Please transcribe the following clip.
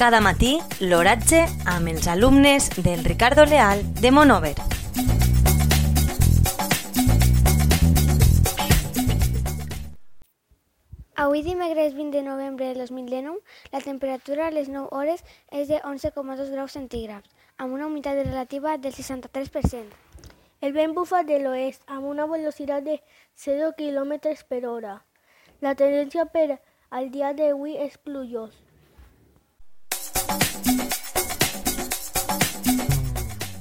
Cada matí, l'oratge amb els alumnes del Ricardo Leal de Monover. Avui dimecres 20 de novembre del 2019, la temperatura a les 9 hores és de 11,2 graus centígrads, amb una humitat relativa del 63%. El vent bufa de l'oest amb una velocitat de 0 km per hora. La tendència per al dia d'avui és plujós.